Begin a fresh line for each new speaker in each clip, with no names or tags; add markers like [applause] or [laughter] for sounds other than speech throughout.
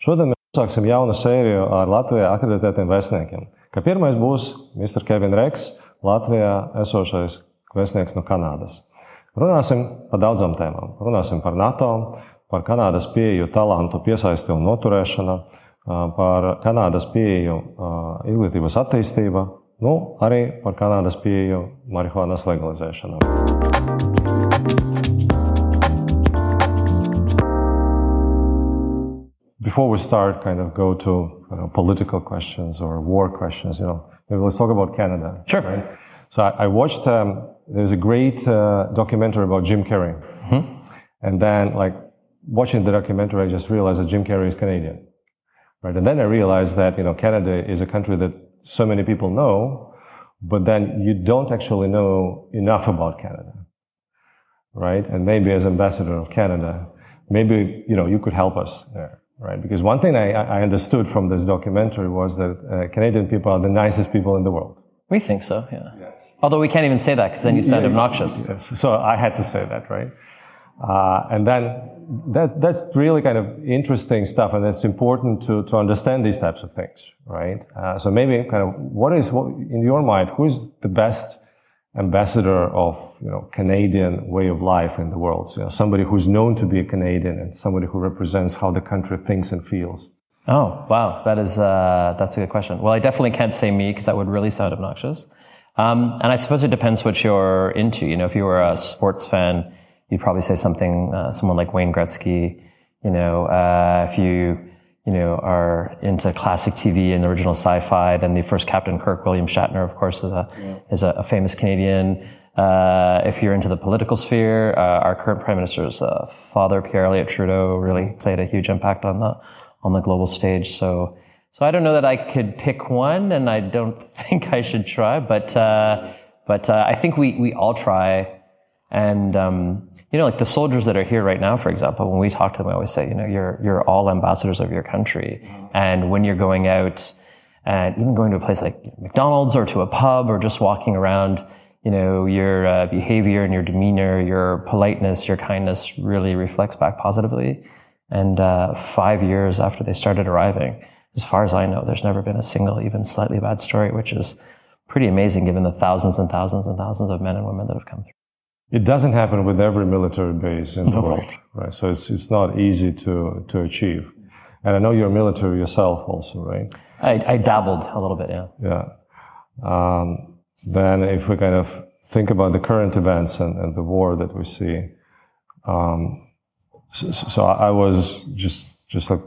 Šodien mēs uzsāksim jaunu sēriju ar Latvijā akreditētiem vēstniekiem. Kā pirmais būs Mr. Kevin Reks, Latvijā esošais vēstnieks no Kanādas. Runāsim par daudzām tēmām. Runāsim par NATO, par Kanādas pieeju talantu piesaisti un noturēšanu, par Kanādas pieeju izglītības attīstību, nu, arī par Kanādas pieeju marihuānas legalizēšanā. Before we start, kind of go to you know, political questions or war questions, you know, maybe let's talk about Canada.
Sure.
Right? So I, I watched. Um, there's a great uh, documentary about Jim Carrey, mm-hmm. and then like watching the documentary, I just realized that Jim Carrey is Canadian, right? And then I realized that you know Canada is a country that so many people know, but then you don't actually know enough about Canada, right? And maybe as ambassador of Canada, maybe you know you could help us there, right? Because one thing I, I understood from this documentary was that uh, Canadian people are the nicest people in the world.
We think so, yeah. Yes. Although we can't even say that because then you sound yeah, obnoxious.
Yes. So I had to say that, right? Uh, and then that, that's really kind of interesting stuff, and it's important to, to understand these types of things, right? Uh, so maybe kind of what is, what, in your mind, who is the best ambassador of, you know, Canadian way of life in the world? So, you know, somebody who's known to be a Canadian and somebody who represents how the country thinks and feels.
Oh, wow. That is, uh, that's a good question. Well, I definitely can't say me because that would really sound obnoxious. Um, and I suppose it depends what you're into. You know, if you were a sports fan, you'd probably say something, uh, someone like Wayne Gretzky. You know, uh, if you, you know, are into classic TV and original sci-fi, then the first Captain Kirk, William Shatner, of course, is a yeah. is a, a, famous Canadian. Uh, if you're into the political sphere, uh, our current prime minister's uh, father, Pierre Elliott Trudeau, really played a huge impact on the on the global stage. So, so I don't know that I could pick one, and I don't [laughs] think I should try, but uh, but I think we we all try and, um, you know, like the soldiers that are here right now, for example, when we talk to them, we always say, you know, you're, you're all ambassadors of your country. And when you're going out and even going to a place like McDonald's or to a pub or just walking around, you know, your uh, behavior and your demeanor, your politeness, your kindness really reflects back positively. And uh, five years after they started arriving, as far as I know, there's never been a single, even slightly bad story, which is pretty amazing given the thousands and thousands and thousands of men and women that have come through.
It doesn't happen with every military base in the world, right. So it's it's not easy to to achieve. And I know you're military yourself, also, right?
I, I dabbled a little bit, yeah.
Yeah. Um, then, if we kind of think about the current events and, and the war that we see, um, so, so, I was just just like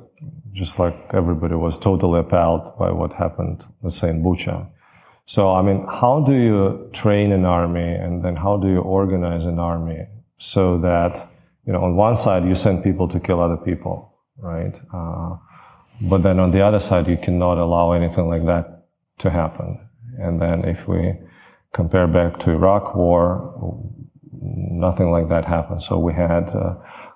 just like everybody was totally appalled by what happened, let's say in Bucha. So, I mean, how do you train an army and then how do you organize an army so that, you know, on one side you send people to kill other people, right? Uh, but then on the other side, you cannot allow anything like that to happen. And then if we compare back to Iraq war, nothing like that happened. So we had uh,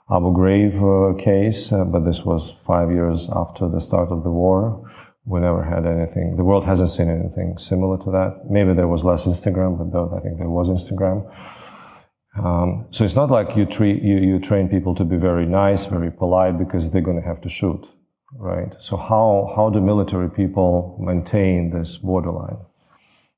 Abu Ghraib uh, case, uh, but this was five years after the start of the war we never had anything. The world hasn't seen anything similar to that. Maybe there was less Instagram, but though I think there was Instagram. Um, so it's not like you treat you, you train people to be very nice, very polite because they're going to have to shoot, right? So how how do military people maintain this borderline?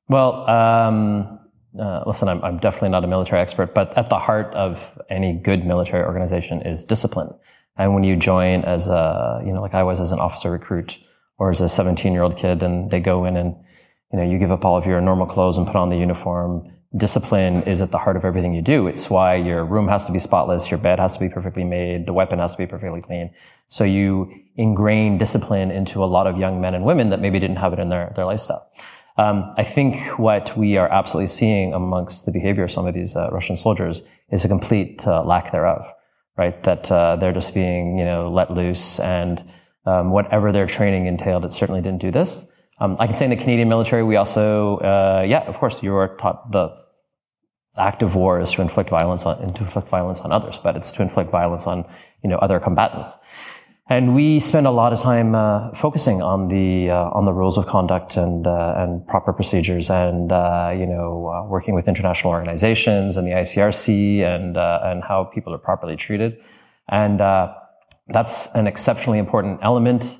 Well, um, uh, listen, I'm, I'm definitely not a military expert, but at the heart of any good military organization is discipline. And when you join as a, you know, like I was as an officer recruit, or as a 17 year old kid and they go in and, you know, you give up all of your normal clothes and put on the uniform. Discipline is at the heart of everything you do. It's why your room has to be spotless, your bed has to be perfectly made, the weapon has to be perfectly clean. So you ingrain discipline into a lot of young men and women that maybe didn't have it in their, their lifestyle. Um, I think what we are absolutely seeing amongst the behavior of some of these uh, Russian soldiers is a complete uh, lack thereof, right? That uh, they're just being, you know, let loose and um, whatever their training entailed, it certainly didn't do this. Um, I can say in the Canadian military, we also, uh, yeah, of course, you are taught the act of war is to inflict violence on, to inflict violence on others, but it's to inflict violence on, you know, other combatants. And we spend a lot of time uh, focusing on the uh, on the rules of conduct and uh, and proper procedures, and uh, you know, uh, working with international organizations and the ICRC, and and how people are properly treated. And that's an exceptionally important element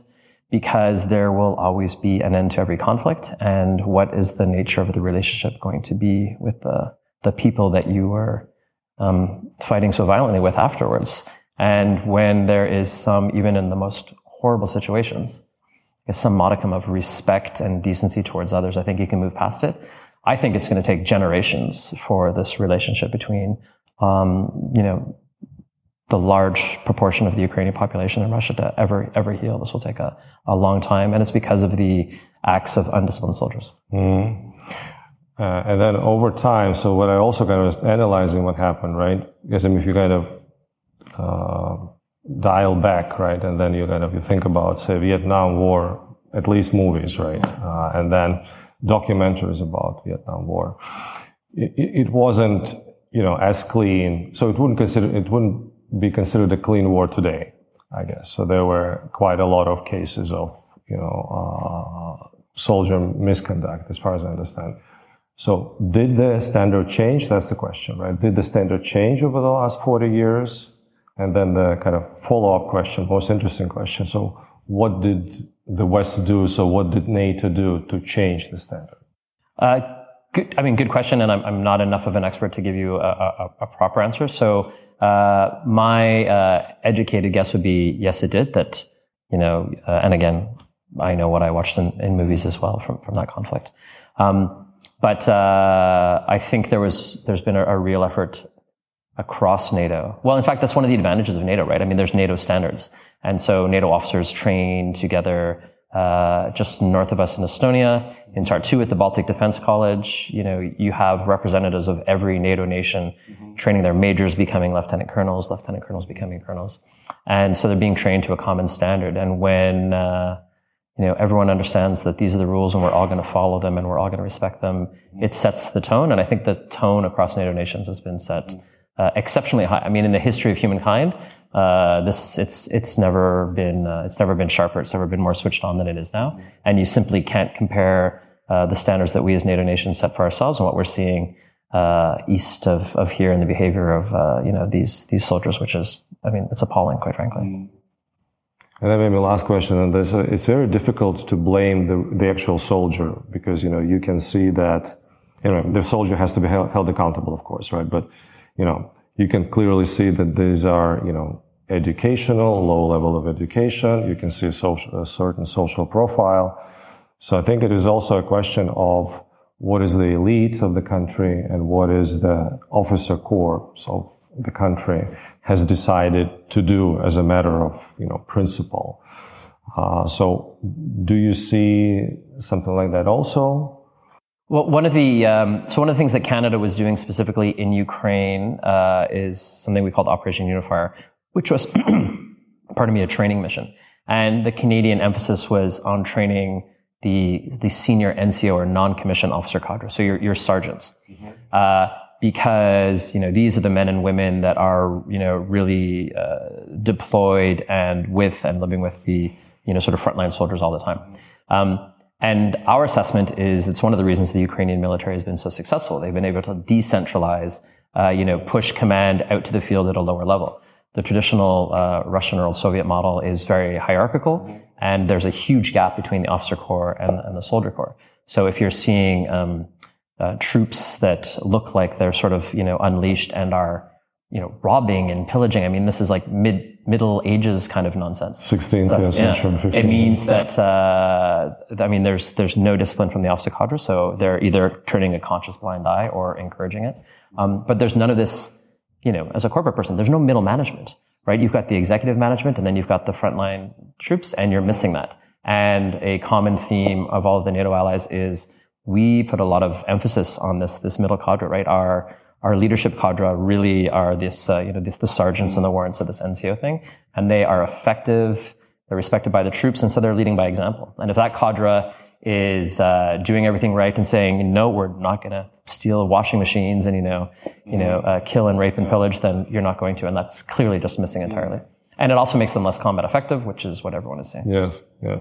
because there will always be an end to every conflict. And what is the nature of the relationship going to be with the, the people that you are um, fighting so violently with afterwards? And when there is some, even in the most horrible situations, some modicum of respect and decency towards others, I think you can move past it. I think it's going to take generations for this relationship between, um, you know, the large proportion of the Ukrainian population in Russia to ever ever heal. This will take a, a long time, and it's because of the acts of undisciplined soldiers.
Mm. Uh, and then over time, so what I also kind of was analyzing what happened, right? Because I mean, if you kind of uh, dial back, right, and then you kind of you think about say Vietnam War, at least movies, right, uh, and then documentaries about Vietnam War. It, it wasn't you know as clean, so it wouldn't consider it wouldn't be considered a clean war today, I guess. So there were quite a lot of cases of, you know, uh, soldier misconduct, as far as I understand. So did the standard change? That's the question, right? Did the standard change over the last 40 years? And then the kind of follow-up question, most interesting question. So what did the West do? So what did NATO do to change the standard?
Uh, good, I mean, good question. And I'm, I'm, not enough of an expert to give you a, a, a proper answer. So uh, my uh, educated guess would be yes, it did. That you know, uh, and again, I know what I watched in, in movies as well from from that conflict. Um, but uh, I think there was there's been a, a, real effort across NATO. Well, in fact, that's one of the advantages of NATO, right? I mean, there's NATO standards, and so NATO officers train together uh, just north of us in Estonia, in Tartu at the Baltic Defense College. You know, you have representatives of every NATO nation mm-hmm. training their majors becoming lieutenant colonels, lieutenant colonels becoming colonels. And so they're being trained to a common standard. And when, uh, you know, everyone understands that these are the rules and we're all going to follow them and we're all going to respect them, mm-hmm. it sets the tone. And I think the tone across NATO nations has been set mm-hmm. uh, exceptionally high. I mean, in the history of humankind, uh, this it's it's never been uh, it's never been sharper. It's never been more switched on than it is now. And you simply can't compare uh, the standards that we as NATO nations set for ourselves and what we're seeing uh, east of, of here in the behavior of uh, you know these these soldiers, which is I mean it's appalling, quite frankly.
Mm. And then maybe last question on this: it's very difficult to blame the the actual soldier because you know you can see that you know the soldier has to be held, held accountable, of course, right? But you know you can clearly see that these are, you know, educational, low level of education. You can see a, social, a certain social profile. So I think it is also a question of what is the elite of the country and what is the officer corps of the country has decided to do as a matter of, you know, principle. Uh, so do you see something like that also?
Well, one of the um, so one of the things that Canada was doing specifically in Ukraine uh, is something we called Operation Unifier, which was, [clears throat] pardon me, a training mission. And the Canadian emphasis was on training the the senior NCO or non-commissioned officer cadre, so your your sergeants, mm-hmm. uh, because you know these are the men and women that are you know really uh, deployed and with and living with the you know sort of frontline soldiers all the time. Um, and our assessment is it's one of the reasons the Ukrainian military has been so successful. They've been able to decentralize, uh, you know, push command out to the field at a lower level. The traditional uh, Russian or old Soviet model is very hierarchical, and there's a huge gap between the officer corps and, and the soldier corps. So if you're seeing um, uh, troops that look like they're sort of you know unleashed and are you know robbing and pillaging, I mean this is like mid Middle Ages kind of nonsense.
16th so, century,
yeah. It means that uh, I mean, there's there's no discipline from the officer cadre, so they're either turning a conscious blind eye or encouraging it. Um, but there's none of this, you know, as a corporate person, there's no middle management, right? You've got the executive management, and then you've got the frontline troops, and you're missing that. And a common theme of all of the NATO allies is we put a lot of emphasis on this this middle cadre, right? Our our leadership cadre really are this, uh, you know, this, the sergeants and the warrants of this NCO thing, and they are effective. They're respected by the troops, and so they're leading by example. And if that cadre is uh, doing everything right and saying, no, we're not going to steal washing machines and you know, you know, uh, kill and rape and pillage, then you're not going to, and that's clearly just missing entirely. And it also makes them less combat effective, which is what everyone is saying.
Yes, yeah.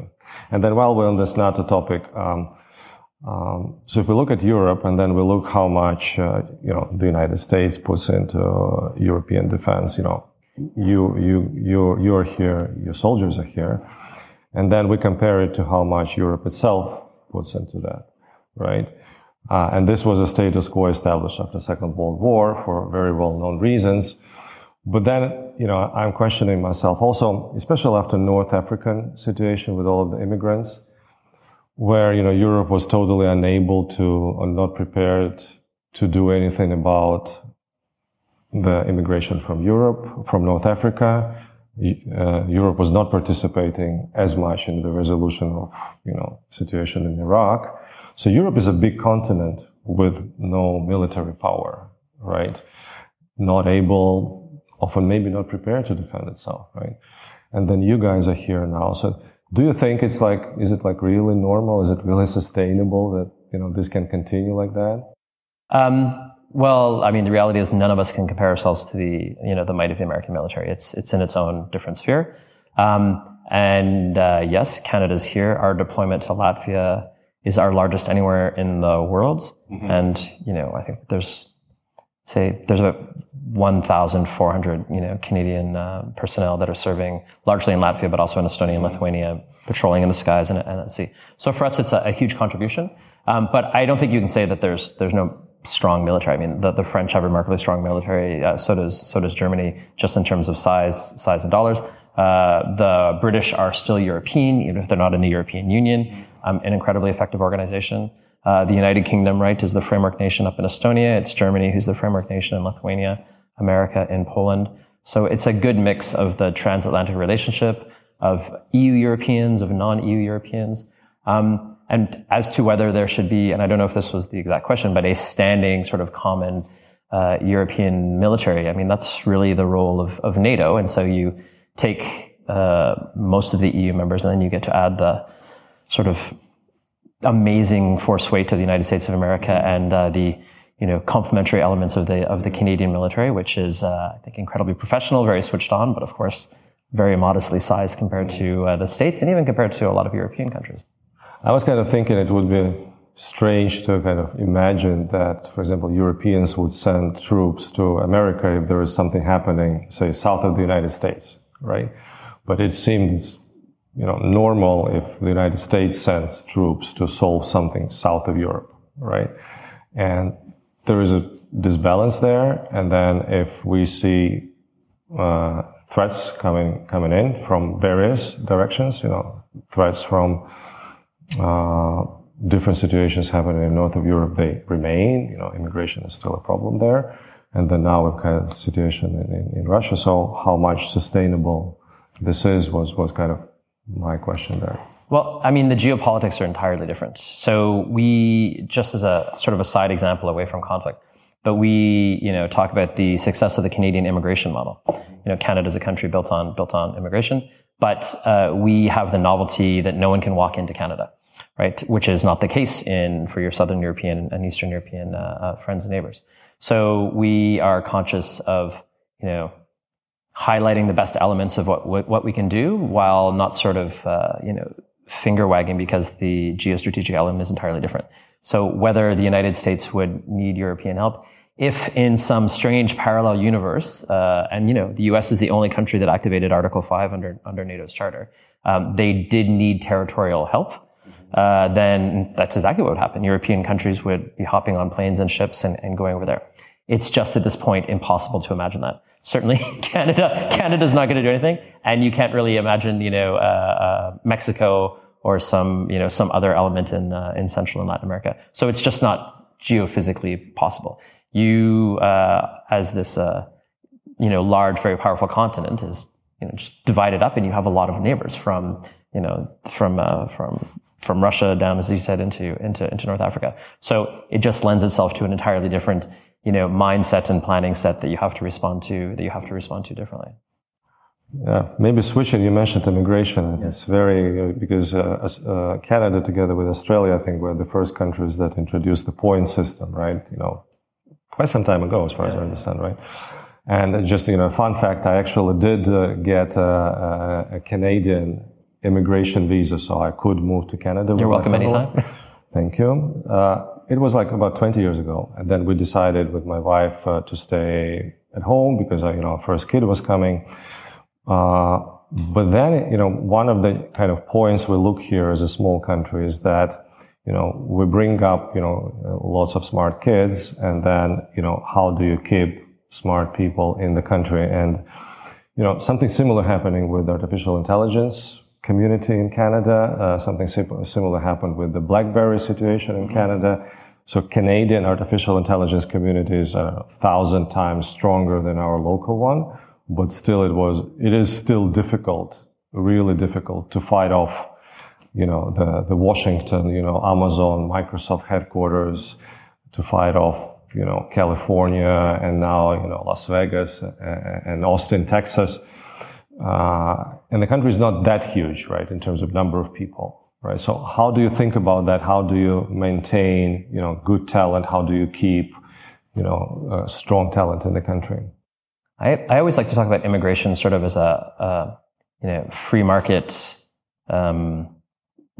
And then while we're on this NATO topic, um, um, so if we look at Europe and then we look how much uh, you know the United States puts into uh, European defense, you know, you, you, you, you're here, your soldiers are here. And then we compare it to how much Europe itself puts into that, right? Uh, and this was a status quo established after the Second World War for very well-known reasons. But then, you know, I'm questioning myself also, especially after North African situation with all of the immigrants, where, you know, Europe was totally unable to or not prepared to do anything about the immigration from Europe, from North Africa. Uh, Europe was not participating as much in the resolution of, you know, situation in Iraq. So Europe is a big continent with no military power, right? Not able, often maybe not prepared to defend itself, right? And then you guys are here now. So do you think it's like, is it like really normal? Is it really sustainable that, you know, this can continue like that?
Um, well, I mean, the reality is none of us can compare ourselves to the, you know, the might of the American military. It's, it's in its own different sphere. Um, and uh, yes, Canada's here. Our deployment to Latvia is our largest anywhere in the world. Mm-hmm. And, you know, I think there's, say, there's about 1,400, you know, Canadian uh, personnel that are serving largely in Latvia, but also in Estonia and Lithuania, patrolling in the skies and, and at sea. So for us, it's a, a huge contribution. Um, but I don't think you can say that there's, there's no strong military. I mean, the, the French have remarkably strong military. Uh, so does so does Germany, just in terms of size, size and dollars. Uh, the British are still European, even if they're not in the European Union. Um, an incredibly effective organization. Uh, the United Kingdom, right, is the framework nation up in Estonia. It's Germany who's the framework nation in Lithuania. America in Poland. So it's a good mix of the transatlantic relationship of EU Europeans, of non-EU Europeans. Um, and as to whether there should be, and I don't know if this was the exact question, but a standing sort of common uh, European military. I mean, that's really the role of, of NATO. And so you take uh, most of the EU members, and then you get to add the sort of amazing force weight of the United States of America and uh, the you know complementary elements of the of the Canadian military, which is uh, I think incredibly professional, very switched on, but of course very modestly sized compared to uh, the states and even compared to a lot of European countries.
I was kind of thinking it would be strange to kind of imagine that, for example, Europeans would send troops to America if there is something happening, say, south of the United States, right? But it seems, you know, normal if the United States sends troops to solve something south of Europe, right? And there is a disbalance there. And then if we see uh, threats coming coming in from various directions, you know, threats from uh, different situations happening in north of Europe, they remain. You know, immigration is still a problem there. And then now we've had a situation in, in, in Russia. So how much sustainable this is was, was kind of my question there.
Well, I mean, the geopolitics are entirely different. So we, just as a sort of a side example away from conflict, but we, you know, talk about the success of the Canadian immigration model. You know, Canada is a country built on built on immigration, but uh, we have the novelty that no one can walk into Canada right? Which is not the case in for your Southern European and Eastern European uh, uh, friends and neighbors. So we are conscious of, you know, highlighting the best elements of what what we can do, while not sort of, uh, you know, finger wagging because the geostrategic element is entirely different. So whether the United States would need European help, if in some strange parallel universe, uh, and you know, the U.S. is the only country that activated Article Five under under NATO's charter, um, they did need territorial help uh, then that's exactly what would happen. European countries would be hopping on planes and ships and, and going over there. It's just at this point impossible to imagine that. Certainly, [laughs] Canada Canada's not going to do anything, and you can't really imagine, you know, uh, uh, Mexico or some, you know, some other element in uh, in Central and Latin America. So it's just not geophysically possible. You, uh, as this, uh, you know, large, very powerful continent, is you know just divided up, and you have a lot of neighbors from, you know, from from from Russia down, as you said, into, into, into North Africa. So it just lends itself to an entirely different, you know, mindset and planning set that you have to respond to, that you have to respond to differently.
Yeah, maybe switching. You mentioned immigration. It's very uh, because uh, uh, Canada, together with Australia, I think, were the first countries that introduced the point system. Right? You know, quite some time ago, as far yeah. as I understand. Right? And just you know, a fun fact: I actually did uh, get a, a Canadian immigration visa, so I could move to Canada.
You're welcome anytime. [laughs]
Thank you. Uh, it was like about 20 years ago. And then we decided with my wife uh, to stay at home because, uh, you know, our first kid was coming. Uh, but then, you know, one of the kind of points we look here as a small country is that, you know, we bring up, you know, lots of smart kids and then, you know, how do you keep smart people in the country? And, you know, something similar happening with artificial intelligence community in Canada. Uh, something similar happened with the BlackBerry situation in Canada. So Canadian artificial intelligence community is a thousand times stronger than our local one, but still it was, it is still difficult, really difficult to fight off, you know, the, the Washington, you know, Amazon, Microsoft headquarters, to fight off, you know, California and now, you know, Las Vegas and Austin, Texas. Uh, and the country is not that huge, right, in terms of number of people, right? So how do you think about that? How do you maintain, you know, good talent? How do you keep, you know, uh, strong talent in the country?
I, I always like to talk about immigration sort of as a, a you know, free market, um,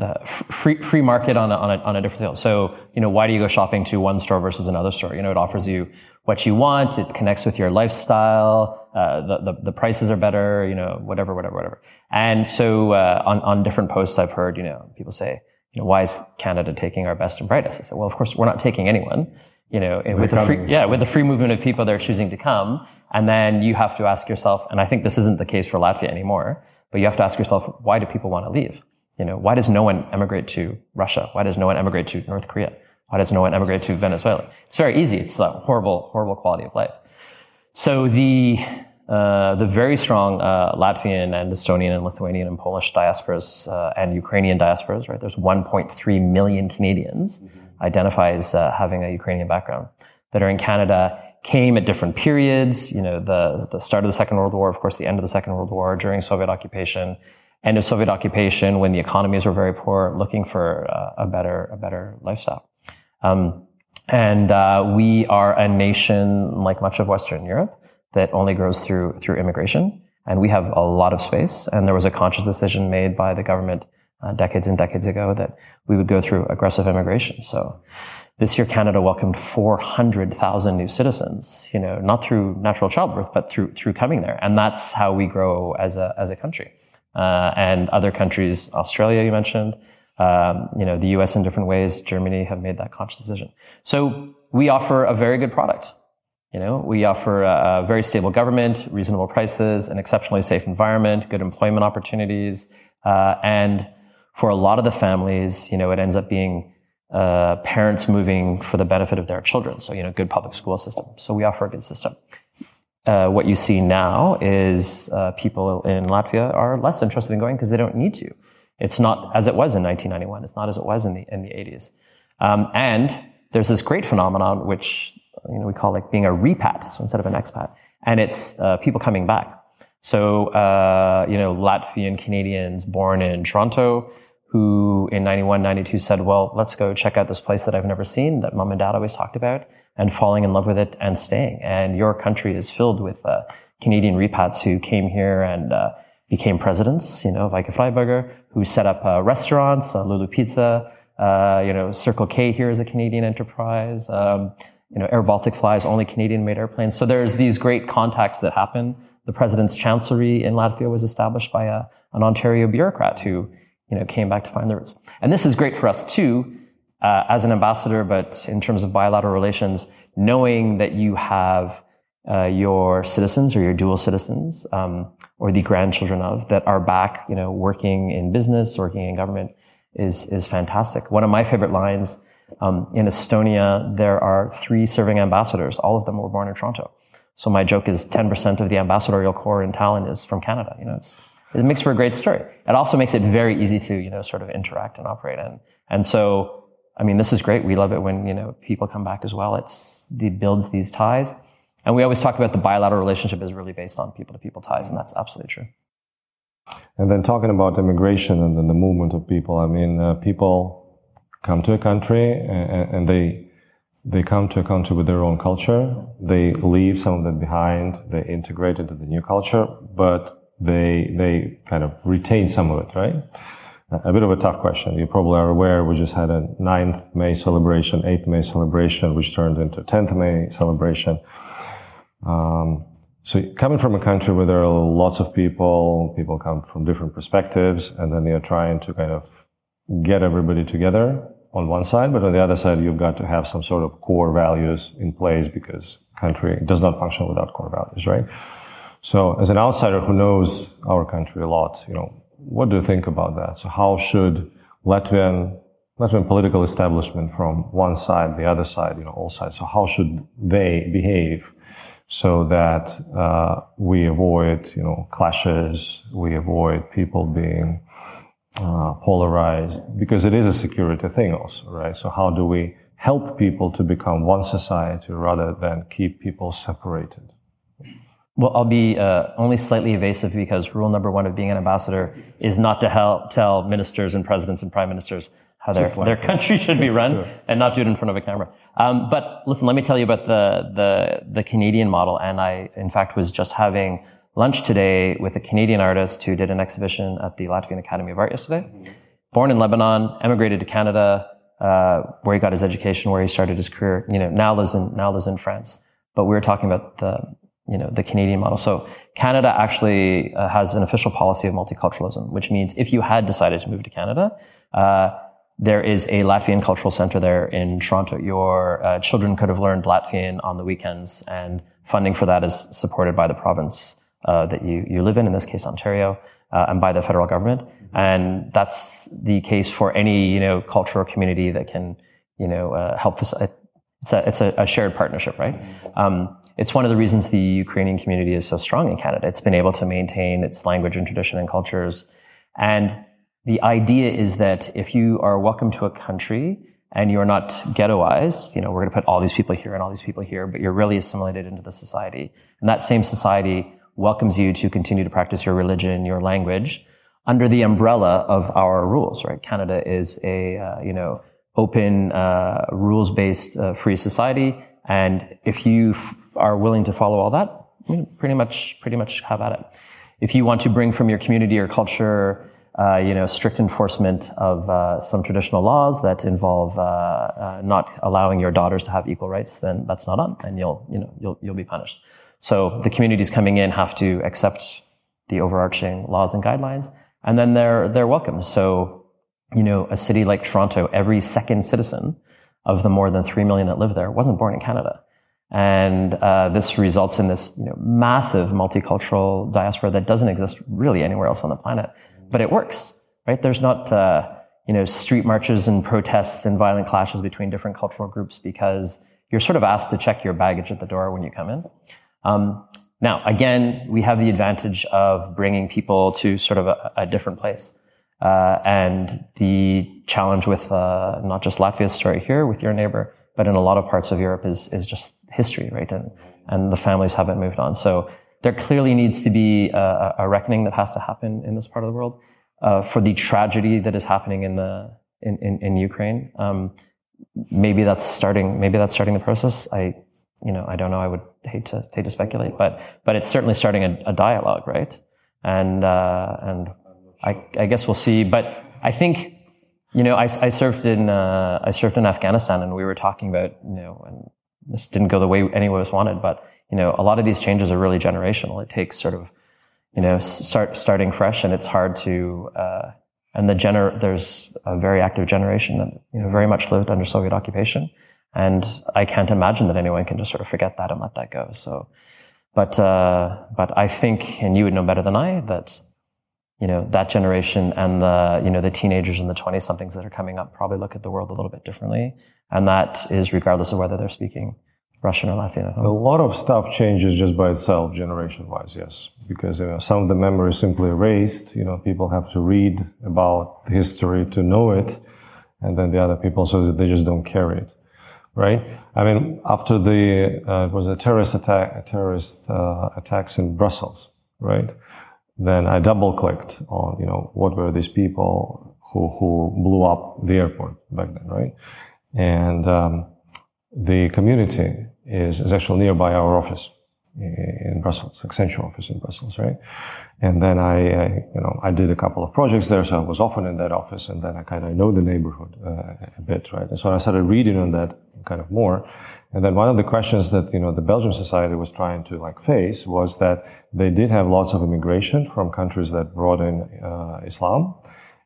uh, free free market on a, on a, on a different scale. So you know, why do you go shopping to one store versus another store? You know, it offers you what you want. It connects with your lifestyle. Uh, the, the, the prices are better. You know, whatever, whatever, whatever. And so uh, on on different posts, I've heard you know people say, you know, why is Canada taking our best and brightest? I said, well, of course, we're not taking anyone. You know, with the free, yeah, with the free movement of people, they're choosing to come, and then you have to ask yourself, and I think this isn't the case for Latvia anymore, but you have to ask yourself, why do people want to leave? You know, why does no one emigrate to Russia? Why does no one emigrate to North Korea? Why does no one emigrate to Venezuela? It's very easy. It's a horrible, horrible quality of life. So the uh, the very strong uh, Latvian and Estonian and Lithuanian and Polish diasporas uh, and Ukrainian diasporas, right? There's 1.3 million Canadians mm-hmm. identify as uh, having a Ukrainian background that are in Canada. Came at different periods, you know, the the start of the Second World War, of course, the end of the Second World War, during Soviet occupation, end of Soviet occupation when the economies were very poor, looking for uh, a better a better lifestyle. Um, and uh, we are a nation, like much of Western Europe, that only grows through through immigration. And we have a lot of space. And there was a conscious decision made by the government uh, decades and decades ago that we would go through aggressive immigration. So this year, Canada welcomed 400,000 new citizens, you know, not through natural childbirth, but through, through coming there. And that's how we grow as a, as a country uh, and other countries, Australia, you mentioned, um, you know, the US in different ways, Germany have made that conscious decision. So we offer a very good product. You know, we offer a, a very stable government, reasonable prices, an exceptionally safe environment, good employment opportunities, uh, and for a lot of the families, you know, it ends up being uh, parents moving for the benefit of their children. So, you know, good public school system. So we offer a good system. Uh, what you see now is uh, people in Latvia are less interested in going because they don't need to. It's not as it was in 1991. It's not as it was in the in the 80s. Um, and there's this great phenomenon which you know we call like being a repat, so instead of an expat, and it's uh, people coming back. So uh, you know Latvian Canadians born in Toronto who in 91, 92 said, well, let's go check out this place that I've never seen that mom and dad always talked about and falling in love with it and staying. And your country is filled with uh, Canadian repats who came here and uh, became presidents, you know, Vike-Freiberga, who set up uh, restaurants, uh, Lulu Pizza, uh, you know, Circle K here is a Canadian enterprise. Um, you know, Air Baltic flies only Canadian-made airplanes. So there's these great contacts that happen. The president's chancellery in Latvia was established by a, an Ontario bureaucrat who, you know, came back to find the roots. And this is great for us too, uh, as an ambassador, but in terms of bilateral relations, knowing that you have uh, your citizens or your dual citizens um, or the grandchildren of that are back, you know, working in business, working in government is is fantastic. One of my favorite lines um, in Estonia, there are three serving ambassadors. All of them were born in Toronto. So my joke is 10% of the ambassadorial corps in Tallinn is from Canada. You know, it's it makes for a great story. It also makes it very easy to, you know, sort of interact and operate in. And so I mean, this is great. We love it when, you know, people come back as well. It's, it builds these ties. And we always talk about the bilateral relationship is really based on people to people ties, and that's absolutely true.
And then talking about immigration and then the movement of people, I mean, uh, people come to a country and, and, they, they come to a country with their own culture. They leave some of that behind. They integrate into the new culture, but they, they kind of retain some of it, right? A bit of a tough question. You probably are aware we just had a 9th May celebration, 8th May celebration, which turned into 10th May celebration. Um, so coming from a country where there are lots of people, people come from different perspectives, and then you're trying to kind of get everybody together on one side, but on the other side, you've got to have some sort of core values in place because country does not function without core values, right? So as an outsider who knows our country a lot, you know, what do you think about that? So how should Latvian Latvian political establishment from one side, the other side, you know, all sides. So how should they behave so that uh, we avoid, you know, clashes, we avoid people being uh, polarized because it is a security thing also, right? So how do we help people to become one society rather than keep people separated?
Well, I'll be uh, only slightly evasive because rule number one of being an ambassador is not to help tell ministers and presidents and prime ministers how their, like their country should be run and not do it in front of a camera. Um, but listen, let me tell you about the, the, the Canadian model. And I, in fact, was just having lunch today with a Canadian artist who did an exhibition at the Latvian Academy of Art yesterday. Mm-hmm. Born in Lebanon, emigrated to Canada, uh, where he got his education, where he started his career. You know, now lives in now lives in France. But we were talking about the you know the Canadian model. So Canada actually uh, has an official policy of multiculturalism, which means if you had decided to move to Canada. Uh, there is a Latvian cultural center there in Toronto. Your uh, children could have learned Latvian on the weekends, and funding for that is supported by the province uh, that you, you live in, in this case, Ontario, uh, and by the federal government. And that's the case for any, you know, cultural community that can, you know, uh, help us. It's a, it's a, a shared partnership, right? Um, it's one of the reasons the Ukrainian community is so strong in Canada. It's been able to maintain its language and tradition and cultures. And the idea is that if you are welcome to a country and you're not ghettoized, you know, we're going to put all these people here and all these people here, but you're really assimilated into the society. And that same society welcomes you to continue to practice your religion, your language, under the umbrella of our rules, right? Canada is a, uh, you know, open, uh, rules-based, uh, free society. And if you f- are willing to follow all that, pretty much, pretty much have at it. If you want to bring from your community or culture, uh, you know, strict enforcement of uh, some traditional laws that involve uh, uh, not allowing your daughters to have equal rights, then that's not on, and you'll, you know, you'll, you'll be punished. So the communities coming in have to accept the overarching laws and guidelines, and then they're they're welcome. So, you know, a city like Toronto, every second citizen of the more than three million that live there wasn't born in Canada, and uh, this results in this you know, massive multicultural diaspora that doesn't exist really anywhere else on the planet. But it works, right? There's not uh, you know street marches and protests and violent clashes between different cultural groups because you're sort of asked to check your baggage at the door when you come in. Um, now, again, we have the advantage of bringing people to sort of a, a different place. Uh, and the challenge with uh, not just Latvia's story here with your neighbor, but in a lot of parts of Europe is, is just history, right? And, and the families haven't moved on. So there clearly needs to be a, a reckoning that has to happen in this part of the world uh, for the tragedy that is happening in the in, in, in Ukraine. Um, maybe that's starting. Maybe that's starting the process. I you know, I don't know. I would hate to hate to speculate, but but it's certainly starting a, a dialogue, right? And uh, and I, I guess we'll see. But I think you know, I, I served in uh, I served in Afghanistan, and we were talking about you know, and this didn't go the way anyone was wanted, but you know, a lot of these changes are really generational. It takes sort of you know start starting fresh, and it's hard to. Uh, and the gener- there's a very active generation that you know very much lived under Soviet occupation and I can't imagine that anyone can just sort of forget that and let that go. So, but, uh, but I think, and you would know better than I, that, you know, that generation and the, you know, the teenagers and the 20 somethings that are coming up probably look at the world a little bit differently. And that is regardless of whether they're speaking Russian or Latvian.
A lot of stuff changes just by itself, generation wise, yes. Because you know, some of the memory is simply erased. You know, people have to read about the history to know it. And then the other people, so they just don't carry it right? I mean, after the uh, it was a terrorist attack, a terrorist uh, attacks in Brussels, right? Then I double clicked on, you know, what were these people who who blew up the airport back then, right? And um, the community is, is actually nearby our office, in Brussels, Accenture office in Brussels, right? And then I, I, you know, I did a couple of projects there, so I was often in that office, and then I kind of know the neighborhood uh, a bit, right? And so I started reading on that kind of more. And then one of the questions that, you know, the Belgian society was trying to like face was that they did have lots of immigration from countries that brought in uh, Islam.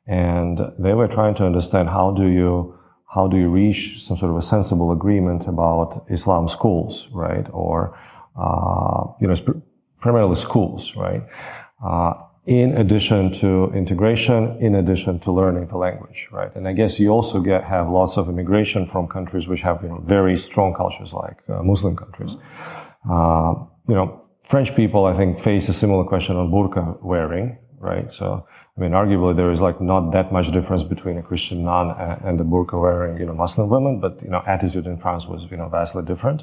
And they were trying to understand how do you, how do you reach some sort of a sensible agreement about Islam schools, right? Or, you know, primarily schools, right? Uh, in addition to integration, in addition to learning the language, right? And I guess you also get have lots of immigration from countries which have you know very strong cultures, like uh, Muslim countries. Uh, you know, French people I think face a similar question on burqa wearing, right? So I mean, arguably there is like not that much difference between a Christian nun and a burqa wearing you know Muslim women, but you know attitude in France was you know vastly different.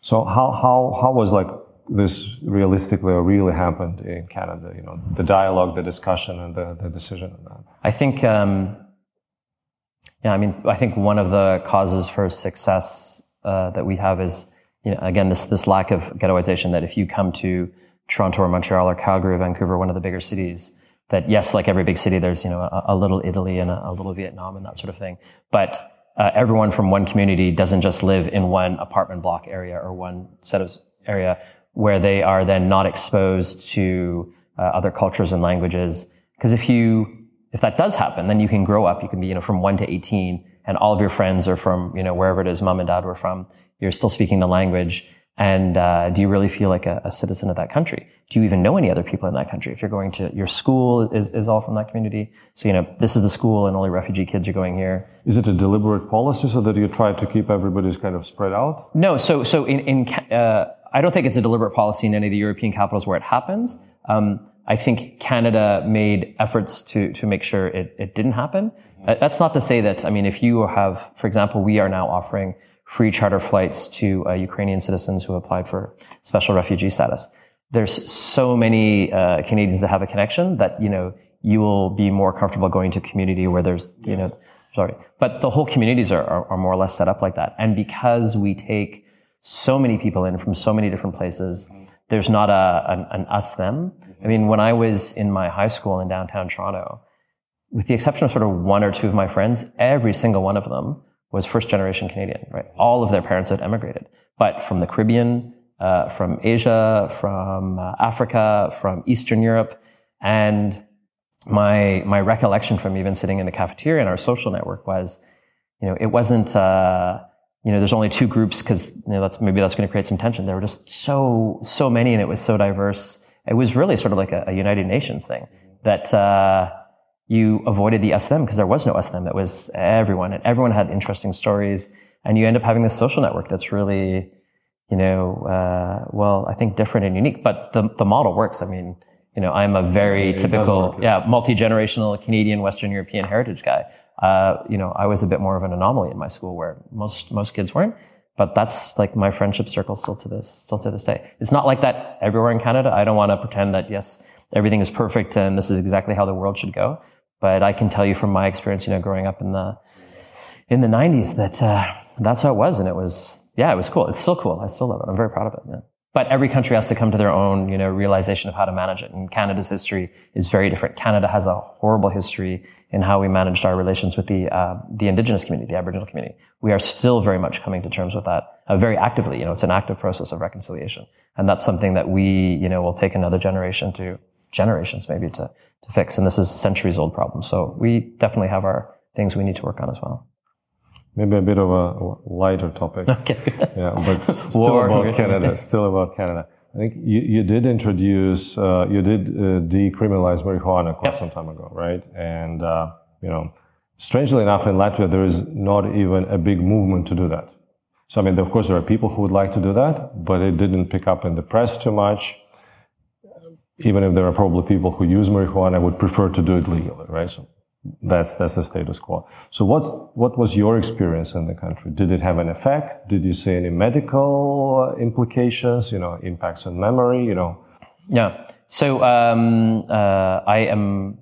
So how how how was like this realistically or really happened in Canada? You know, the dialogue, the discussion, and the, the decision.
I think, um, yeah, I mean, I think one of the causes for success uh, that we have is, you know, again, this this lack of ghettoization. That if you come to Toronto or Montreal or Calgary or Vancouver, one of the bigger cities, that yes, like every big city, there's you know a, a little Italy and a, a, little Vietnam and that sort of thing, but uh, everyone from one community doesn't just live in one apartment block area or one set of area where they are then not exposed to uh, other cultures and languages. Because if you, if that does happen, then you can grow up. You can be, you know, from one to 18 and all of your friends are from, you know, wherever it is mom and dad were from. You're still speaking the language. And uh, do you really feel like a, a, citizen of that country? Do you even know any other people in that country? If you're going to your school is, is all from that community. So you know this is the school, and only refugee kids are going here.
Is it a deliberate policy so that you try to keep everybody's kind of spread out?
No. So so in in uh, I don't think it's a deliberate policy in any of the European capitals where it happens. Um, I think Canada made efforts to to make sure it, it didn't happen. Uh, that's not to say that I mean if you have, for example, we are now offering free charter flights to uh, Ukrainian citizens who applied for special refugee status. There's so many uh, Canadians that have a connection that you know you will be more comfortable going to a community where there's you yes. know sorry, but the whole communities are, are, are more or less set up like that. And because we take so many people in from so many different places. There's not a, an, an us them. I mean, when I was in my high school in downtown Toronto, with the exception of sort of one or two of my friends, every single one of them was first generation Canadian, right? All of their parents had emigrated, but from the Caribbean, uh, from Asia, from uh, Africa, from Eastern Europe. And my, my recollection from even sitting in the cafeteria in our social network was, you know, it wasn't, uh, you know, there's only two groups because you know, that's maybe that's going to create some tension. There were just so so many, and it was so diverse. It was really sort of like a, a United Nations thing that uh, you avoided the them because there was no them. It was everyone, and everyone had interesting stories, and you end up having this social network that's really, you know, uh, well, I think different and unique. But the the model works. I mean, you know, I'm a very typical, work, yeah, multi generational Canadian Western European heritage guy. Uh, you know, I was a bit more of an anomaly in my school where most most kids weren't. But that's like my friendship circle still to this still to this day. It's not like that everywhere in Canada. I don't want to pretend that yes, everything is perfect and this is exactly how the world should go. But I can tell you from my experience, you know, growing up in the in the '90s, that uh, that's how it was, and it was yeah, it was cool. It's still cool. I still love it. I'm very proud of it, but every country has to come to their own, you know, realization of how to manage it. And Canada's history is very different. Canada has a horrible history in how we managed our relations with the uh, the indigenous community, the Aboriginal community. We are still very much coming to terms with that uh, very actively. You know, it's an active process of reconciliation, and that's something that we, you know, will take another generation to generations maybe to to fix. And this is centuries old problem. So we definitely have our things we need to work on as well
maybe a bit of a lighter topic. [laughs]
Okay.
yeah, but [laughs] still War. about [laughs] Canada. Still about Canada. I think you, you did introduce, uh, you did uh, decriminalize marijuana quite yep. some time ago, right? And, uh, you know, strangely enough, in Latvia, there is not even a big movement to do that. So, I mean, of course, there are people who would like to do that, but it didn't pick up in the press too much. Even if there are probably people who use marijuana, I would prefer to do it legally, right? So that's that's the status quo. So what's what was your experience in the country? Did it have an effect? Did you see any medical implications? You know, impacts on memory. You know.
Yeah. So um, uh, I am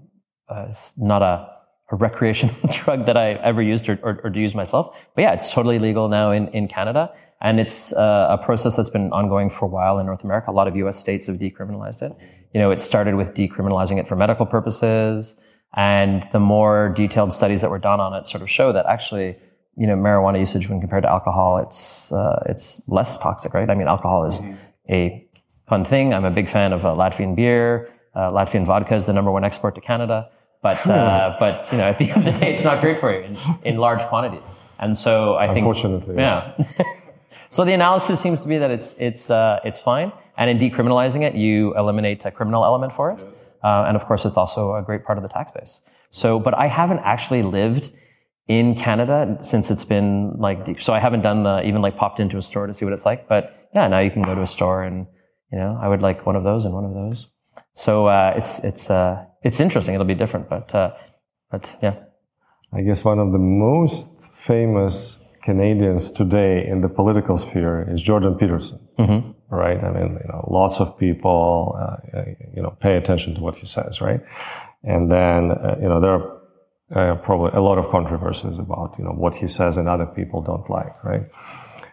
uh, not a a recreational [laughs] drug that I ever used or, or, or to use myself. But yeah, it's totally legal now in, in Canada. And it's uh, a process that's been ongoing for a while in North America. A lot of US states have decriminalized it. You know, it started with decriminalizing it for medical purposes. And the more detailed studies that were done on it sort of show that actually, you know, marijuana usage when compared to alcohol, it's, uh, it's less toxic, right? I mean, alcohol is mm-hmm. a fun thing. I'm a big fan of uh, Latvian beer. Uh, Latvian vodka is the number one export to Canada. But, uh, but, you know, at the end of the day, it's not great for you in, in large quantities. And so I think,
unfortunately,
yeah. [laughs] so the analysis seems to be that it's, it's, uh, it's fine. And in decriminalizing it, you eliminate a criminal element for it. Yes. Uh, and of course, it's also a great part of the tax base. So, but I haven't actually lived in Canada since it's been like, de- so I haven't done the, even like popped into a store to see what it's like. But yeah, now you can go to a store and, you know, I would like one of those and one of those. So, uh, it's, it's, uh, it's interesting. It'll be different, but, uh, but yeah.
I guess one of the most famous Canadians today in the political sphere is Jordan Peterson. Mm-hmm right? I mean, you know, lots of people, uh, you know, pay attention to what he says, right? And then, uh, you know, there are uh, probably a lot of controversies about, you know, what he says and other people don't like, right?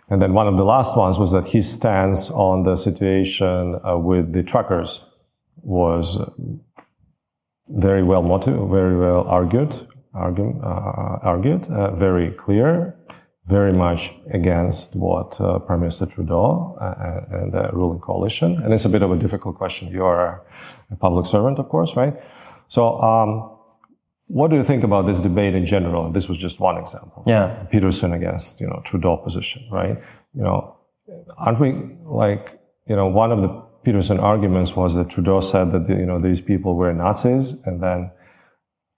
And then one of the last ones was that his stance on the situation uh, with the truckers was very well motivated, very well argued, argue, uh, argued, uh, very clear, very much against what uh, Prime Minister Trudeau uh, and the ruling coalition. And it's a bit of a difficult question. You are a public servant, of course, right? So, um, what do you think about this debate in general? This was just one example.
Yeah.
Peterson against, you know, Trudeau position, right? You know, aren't we like, you know, one of the Peterson arguments was that Trudeau said that, you know, these people were Nazis and then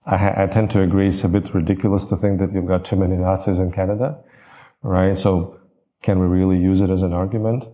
I, I, tend to agree it's a bit ridiculous to think that you've got too many Nazis in Canada right? So can we really use it as an argument?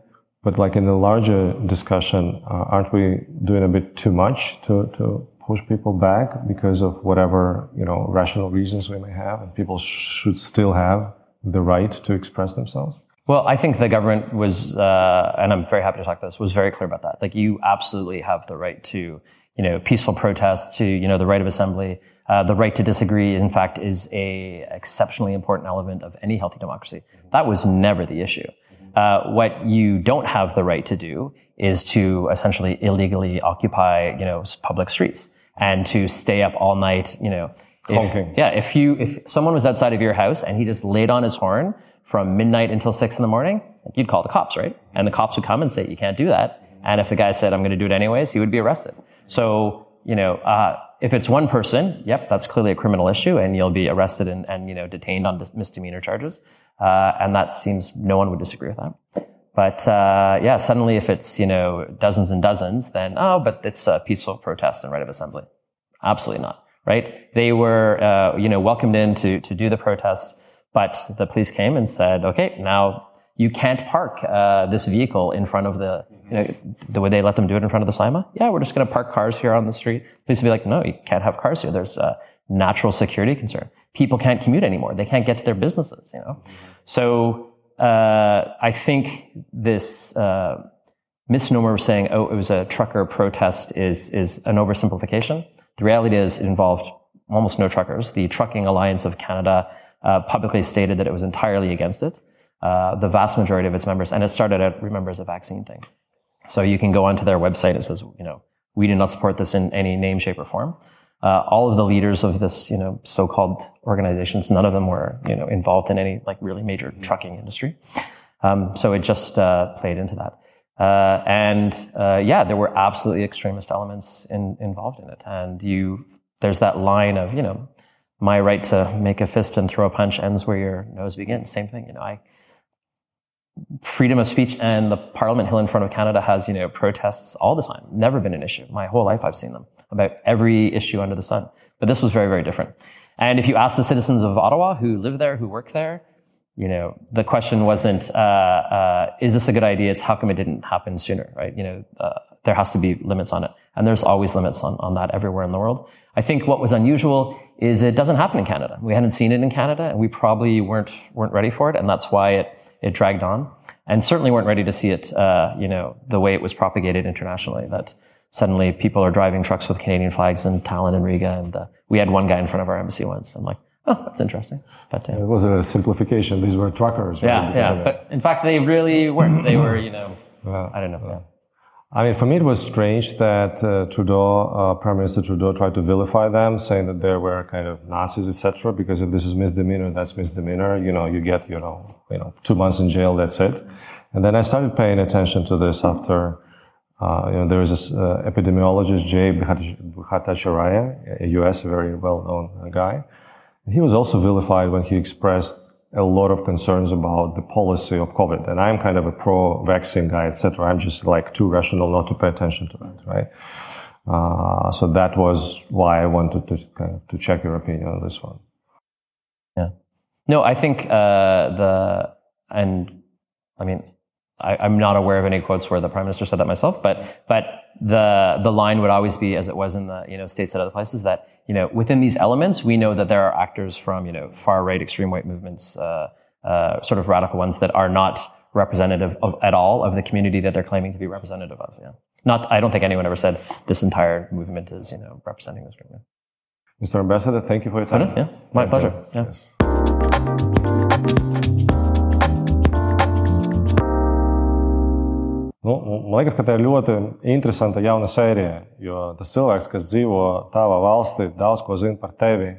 But like in the larger discussion, uh, aren't we doing a bit too much to, to push people back because of whatever, you know, rational reasons we may have and people should still have the right to express themselves?
Well, I think the government was, uh, and I'm very happy to talk about this, was very clear about that. Like you absolutely have the right to, you know, peaceful protest, to, you know, the right of assembly, uh, the right to disagree, in fact, is a exceptionally important element of any healthy democracy. That was never the issue. Uh, what you don't have the right to do is to essentially illegally occupy, you know, public streets and to stay up all night, you know.
If,
yeah, if you, if someone was outside of your house and he just laid on his horn from midnight until six in the morning, you'd call the cops, right? And the cops would come and say, you can't do that. And if the guy said, I'm going to do it anyways, he would be arrested. So, you know, uh, if it's one person, yep, that's clearly a criminal issue, and you'll be arrested and, and you know detained on misdemeanor charges. Uh, and that seems no one would disagree with that. But uh, yeah, suddenly if it's you know dozens and dozens, then oh, but it's a peaceful protest and right of assembly. Absolutely not. Right? They were uh, you know welcomed in to to do the protest, but the police came and said, okay, now you can't park uh, this vehicle in front of the, you know, the way they let them do it in front of the CIMA. Yeah, we're just going to park cars here on the street. Police would be like, no, you can't have cars here. There's a natural security concern. People can't commute anymore. They can't get to their businesses, you know? So, uh, I think this, uh, misnomer of saying, oh, it was a trucker protest is, is an oversimplification. The reality is it involved almost no truckers. The Trucking Alliance of Canada, uh, publicly stated that it was entirely against it. Uh, the vast majority of its members, and it started out, remember, as a vaccine thing. So you can go onto their website. It says, you know, we do not support this in any name, shape, or form. Uh, all of the leaders of this, you know, so-called organizations, none of them were, you know, involved in any like really major mm-hmm. trucking industry. Um, so it just uh, played into that. Uh, and uh, yeah, there were absolutely extremist elements in, involved in it. And you, there's that line of, you know, my right to make a fist and throw a punch ends where your nose begins. Same thing, you know. I freedom of speech and the Parliament Hill in front of Canada has, you know, protests all the time. Never been an issue. My whole life I've seen them about every issue under the sun. But this was very, very different. And if you ask the citizens of Ottawa who live there, who work there, you know, the question wasn't, uh, uh, is this a good idea? It's how come it didn't happen sooner, right? You know, uh, there has to be limits on it. And there's always limits on, on that everywhere in the world. I think what was unusual is it doesn't happen in Canada. We hadn't seen it in Canada and we probably weren't, weren't ready for it. And that's why it, it dragged on, and certainly weren't ready to see it, uh, you know, the way it was propagated internationally. That suddenly people are driving trucks with Canadian flags in Tallinn and Riga. And uh, we had one guy in front of our embassy once. I'm like, oh, that's interesting. But uh,
It wasn't a simplification. These were truckers. right?
yeah,
Because
yeah. But in fact, they really weren't. They were, you know, I don't know. Yeah.
I mean, for me, it was strange that uh, Trudeau, uh, Prime Minister Trudeau, tried to vilify them, saying that they were kind of Nazis, etc. Because if this is misdemeanor, that's misdemeanor. You know, you get, you know, you know, two months in jail. That's it. And then I started paying attention to this after, uh, you know, there is this uh, epidemiologist Jay Bhattacharya, a U.S. very well-known guy. He was also vilified when he expressed a lot of concerns about the policy of COVID. And I'm kind of a pro-vaccine guy, etc. I'm just like too rational not to pay attention to that, right? Uh, so that was why I wanted to kind of to check your opinion on this one.
Yeah. No, I think uh, the and I mean I, I'm not aware of any quotes where the prime minister said that myself, but but the the line would always be as it was in the you know states and other places that you know within these elements we know that there are actors from you know far right extreme right movements, uh, uh, sort of radical ones that are not representative of at all of the community that they're claiming to be representative of. Yeah. Not I don't think anyone ever said this entire movement is you know representing this group. Yeah.
Mr. Ambassador, thank you for your time.
Yeah, my
Thank
pleasure.
you.
Yeah.
Yes. Nu, man liekas, ka tā ir ļoti interesanta jauna sērija. Jo tas cilvēks, kas dzīvo tavā valstī, daudz ko zina par tevi,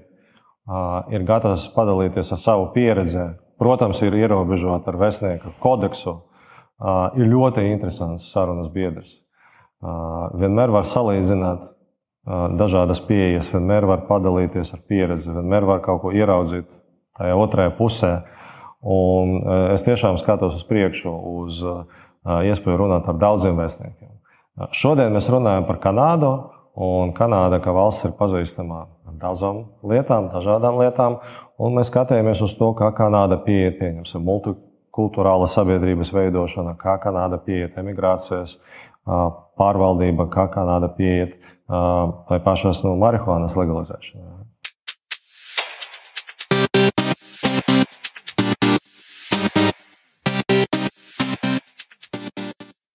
ir gatavs padalīties ar savu pieredzi. Protams, ir ierobežota ar vēstnieku kodeksu. Ir ļoti interesants sarunas biedrs. Vienmēr var salīdzināt dažādas pieejas, vienmēr var padalīties ar pieredzi, vienmēr var kaut ko ieraudzīt tajā otrajā pusē. Un es tiešām skatos uz priekšu, uz ā, iespēju runāt ar daudziem vēstniekiem. Šodien mēs runājam par Kanādu, un Kanāda kā valsts ir pazīstama ar daudzām lietām, dažādām lietām, mēs skatījāmies uz to, kā Kanāda pieiet, pieņemsim, multikulturāla sabiedrības veidošana, kā Kanāda pieiet emigrācijas pārvaldība, kā Kanāda pieiet tai pašas nu, marihuānas legalizēšanai.